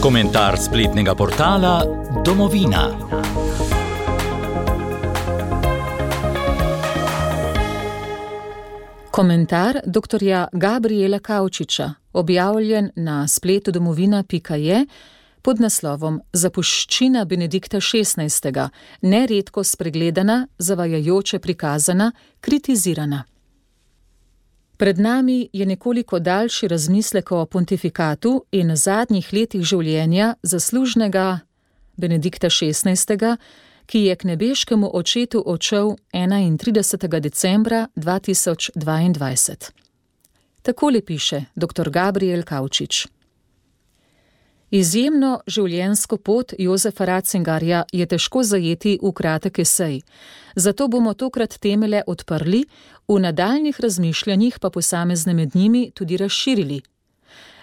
Komentar spletnega portala Domovina. Komentar dr. Gabriela Kaučiča, objavljen na spletu domovina.je pod naslovom Zapuščina Benedikta XVI. neredko spregledana, zavajajoče prikazana, kritizirana. Pred nami je nekoliko daljši razmislek o pontifikatu in zadnjih letih življenja zaslužnega Benedikta XVI., ki je k nebeškemu očetu odšel 31. decembra 2022. Takole piše dr. Gabriel Kaučič. Izjemno življenjsko pot Jozefa Ratzingarja je težko zajeti v kratek esej, zato bomo tokrat temele odprli, v nadaljnih razmišljanjih pa posamezne med njimi tudi razširili.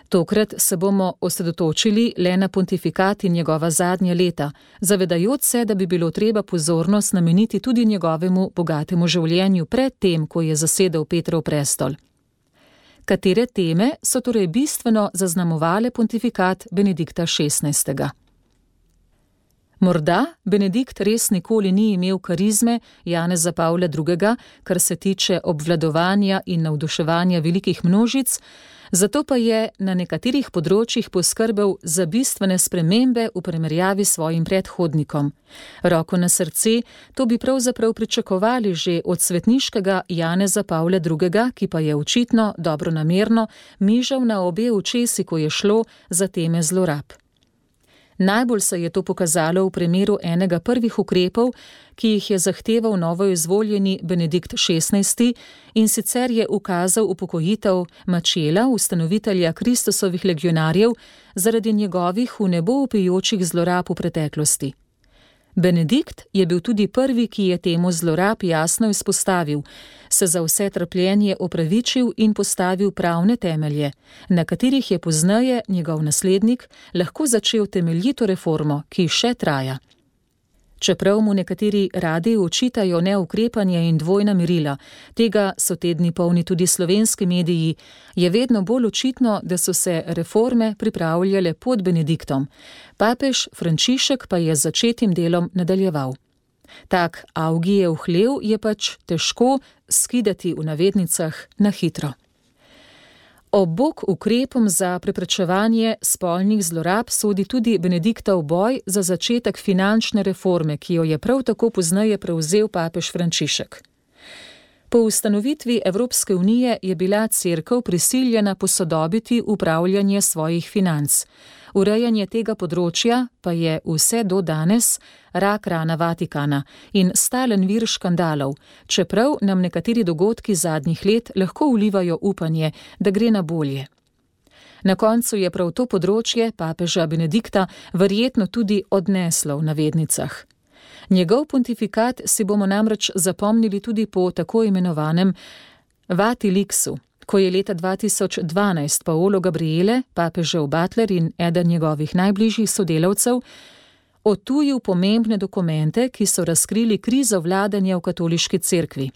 Tokrat se bomo osredotočili le na pontifikat in njegova zadnja leta, zavedajoč se, da bi bilo treba pozornost nameniti tudi njegovemu bogatemu življenju pred tem, ko je zasedel Petrov prestol. Katere teme so torej bistveno zaznamovale pontifikat Benedikta XVI. Morda Benedikt res nikoli ni imel karizme Janeza Pavla II., kar se tiče obvladovanja in navduševanja velikih množic, zato pa je na nekaterih področjih poskrbel za bistvene spremembe v primerjavi s svojim predhodnikom. Roko na srce, to bi pravzaprav pričakovali že od svetniškega Janeza Pavla II., ki pa je očitno dobro namerno mižal na obe očesi, ko je šlo za teme zlorab. Najbolj se je to pokazalo v primeru enega prvih ukrepov, ki jih je zahteval novo izvoljeni Benedikt XVI. in sicer je ukazal upokojitev Mačela, ustanovitelja Kristusovih legionarjev, zaradi njegovih v nebo upijočih zlorab v preteklosti. Benedikt je bil tudi prvi, ki je temu zlorab jasno izpostavil, se za vse trpljenje opravičil in postavil pravne temelje, na katerih je pozneje njegov naslednik lahko začel temeljito reformo, ki še traja. Čeprav mu nekateri radi očitajo neukrepanje in dvojna merila, tega so tedni polni tudi slovenski mediji, je vedno bolj očitno, da so se reforme pripravljale pod Benediktom, papež Frančišek pa je z začetim delom nadaljeval. Tak avgijev hlev je pač težko skidati v navednicah na hitro. Obok ukrepom za preprečevanje spolnih zlorab sodi tudi Benediktov boj za začetek finančne reforme, ki jo je prav tako pozneje prevzel papež Frančišek. Po ustanovitvi Evropske unije je bila crkva prisiljena posodobiti upravljanje svojih financ. Urejanje tega področja pa je vse do danes rak rana Vatikana in stalen vir škandalov, čeprav nam nekateri dogodki zadnjih let lahko vlivajo upanje, da gre na bolje. Na koncu je prav to področje papeža Benedikta verjetno tudi odneslo v navednicah. Njegov pontifikat si bomo namreč zapomnili tudi po tako imenovanem Vatiliksu, ko je leta 2012 Paolo Gabriele, papežev Butler in eden njegovih najbližjih sodelavcev, otujil pomembne dokumente, ki so razkrili krizo vladanja v katoliški cerkvi.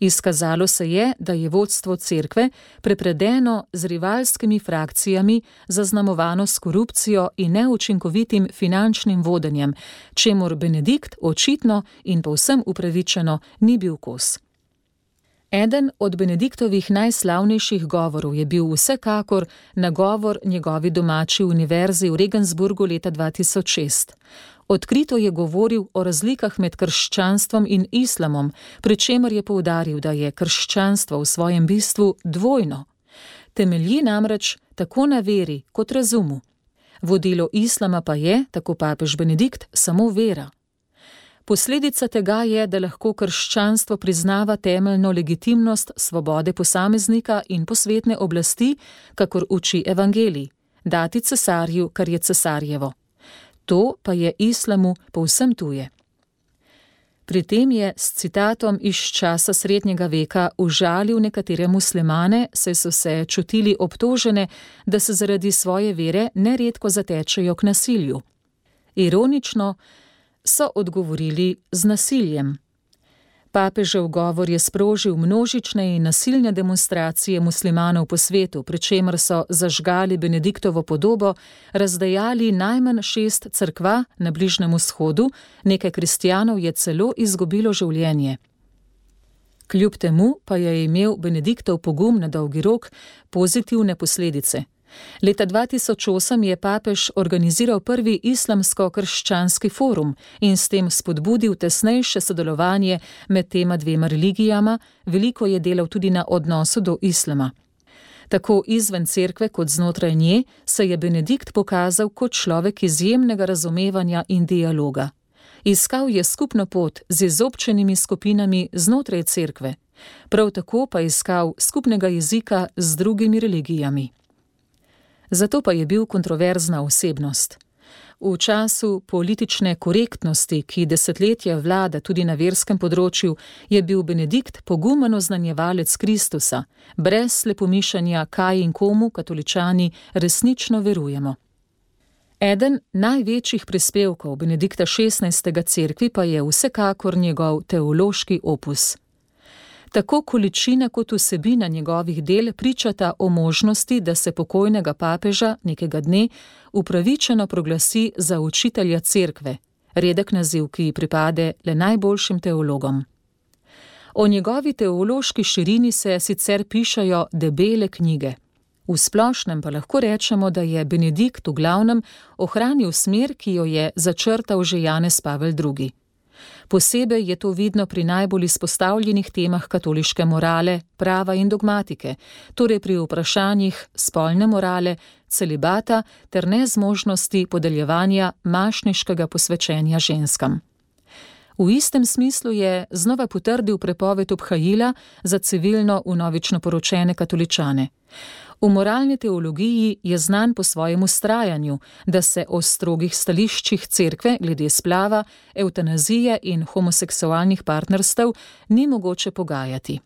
Izkazalo se je, da je vodstvo cerkve prepredeno z rivalskimi frakcijami, zaznamovano s korupcijo in neučinkovitim finančnim vodenjem, čemur Benedikt očitno in povsem upravičeno ni bil kos. Eden od Benediktovih najslavnejših govorov je bil vsekakor nagovor njegovi domači univerzi v Regensburgu leta 2006. Odkrito je govoril o razlikah med krščanstvom in islamom, pri čemer je poudaril, da je krščanstvo v svojem bistvu dvojno. Temelji namreč tako na veri kot razumu. Vodilo islama pa je, tako papež Benedikt, samo vera. Posledica tega je, da lahko krščanstvo priznava temeljno legitimnost svobode posameznika in posvetne oblasti, kakor uči evangelij: dati cesarju, kar je cesarjevo. To pa je islamu povsem tuje. Pri tem je s citatom iz časa srednjega veka užalil nekatere muslimane, saj so se čutili obtožene, da se zaradi svoje vere neredko zatečejo k nasilju. Ironično, so odgovorili z nasiljem. Papežev govor je sprožil množične in nasilne demonstracije muslimanov po svetu, pri čemer so zažgali Benediktovo podobo, razdajali najmanj šest crkva na Bližnem vzhodu, nekaj kristijanov je celo izgubilo življenje. Kljub temu pa je imel Benediktov pogum na dolgi rok pozitivne posledice. Leta 2008 je papež organiziral prvi islamsko-krščanski forum in s tem spodbudil tesnejše sodelovanje med tema dvema religijama, veliko je delal tudi na odnosu do islama. Tako izven cerkve kot znotraj nje se je Benedikt pokazal kot človek izjemnega razumevanja in dialoga. Iskal je skupno pot z izobčenimi skupinami znotraj cerkve, prav tako pa iskal skupnega jezika z drugimi religijami zato pa je bil kontroverzna osebnost. V času politične korektnosti, ki desetletja vlada tudi na verskem področju, je bil Benedikt pogumen oznanjevalec Kristusa, brez slepomišanja, kaj in komu katoličani resnično verujemo. Eden največjih prispevkov Benedikta XVI. cerkvi pa je vsekakor njegov teološki opus. Tako količina kot vsebina njegovih del pričata o možnosti, da se pokojnega papeža nekega dne upravičeno proglasi za učitelja cerkve, redek naziv, ki pripade le najboljšim teologom. O njegovi teološki širini se sicer pišajo debele knjige. V splošnem pa lahko rečemo, da je Benedikt v glavnem ohranil smer, ki jo je začrtal že Janez Pavel II. Posebej je to vidno pri najbolj izpostavljenih temah katoliške morale, prava in dogmatike, torej pri vprašanjih spolne morale, celibata ter nezmožnosti podeljevanja mašniškega posvečenja ženskam. V istem smislu je znova potrdil prepoved obhajila za civilno unovično poročene katoličane. V moralni teologiji je znan po svojem ustrajanju, da se o strogih stališčih cerkve glede splava, eutanazije in homoseksualnih partnerstev ni mogoče pogajati.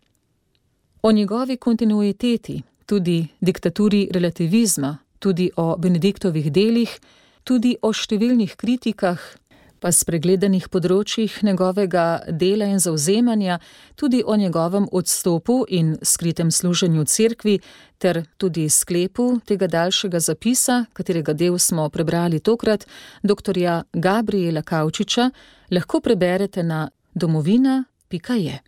O njegovi kontinuiteti, tudi diktaturi relativizma, tudi o Benediktovih delih, tudi o številnih kritikah pa spregledanih področjih njegovega dela in zauzemanja, tudi o njegovem odstopu in skritem služenju cerkvi, ter tudi sklepu tega daljšega zapisa, katerega del smo prebrali tokrat, dr. Gabriela Kavčiča, lahko preberete na domovina.je.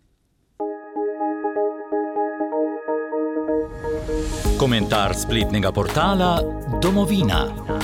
Komentar spletnega portala Domovina.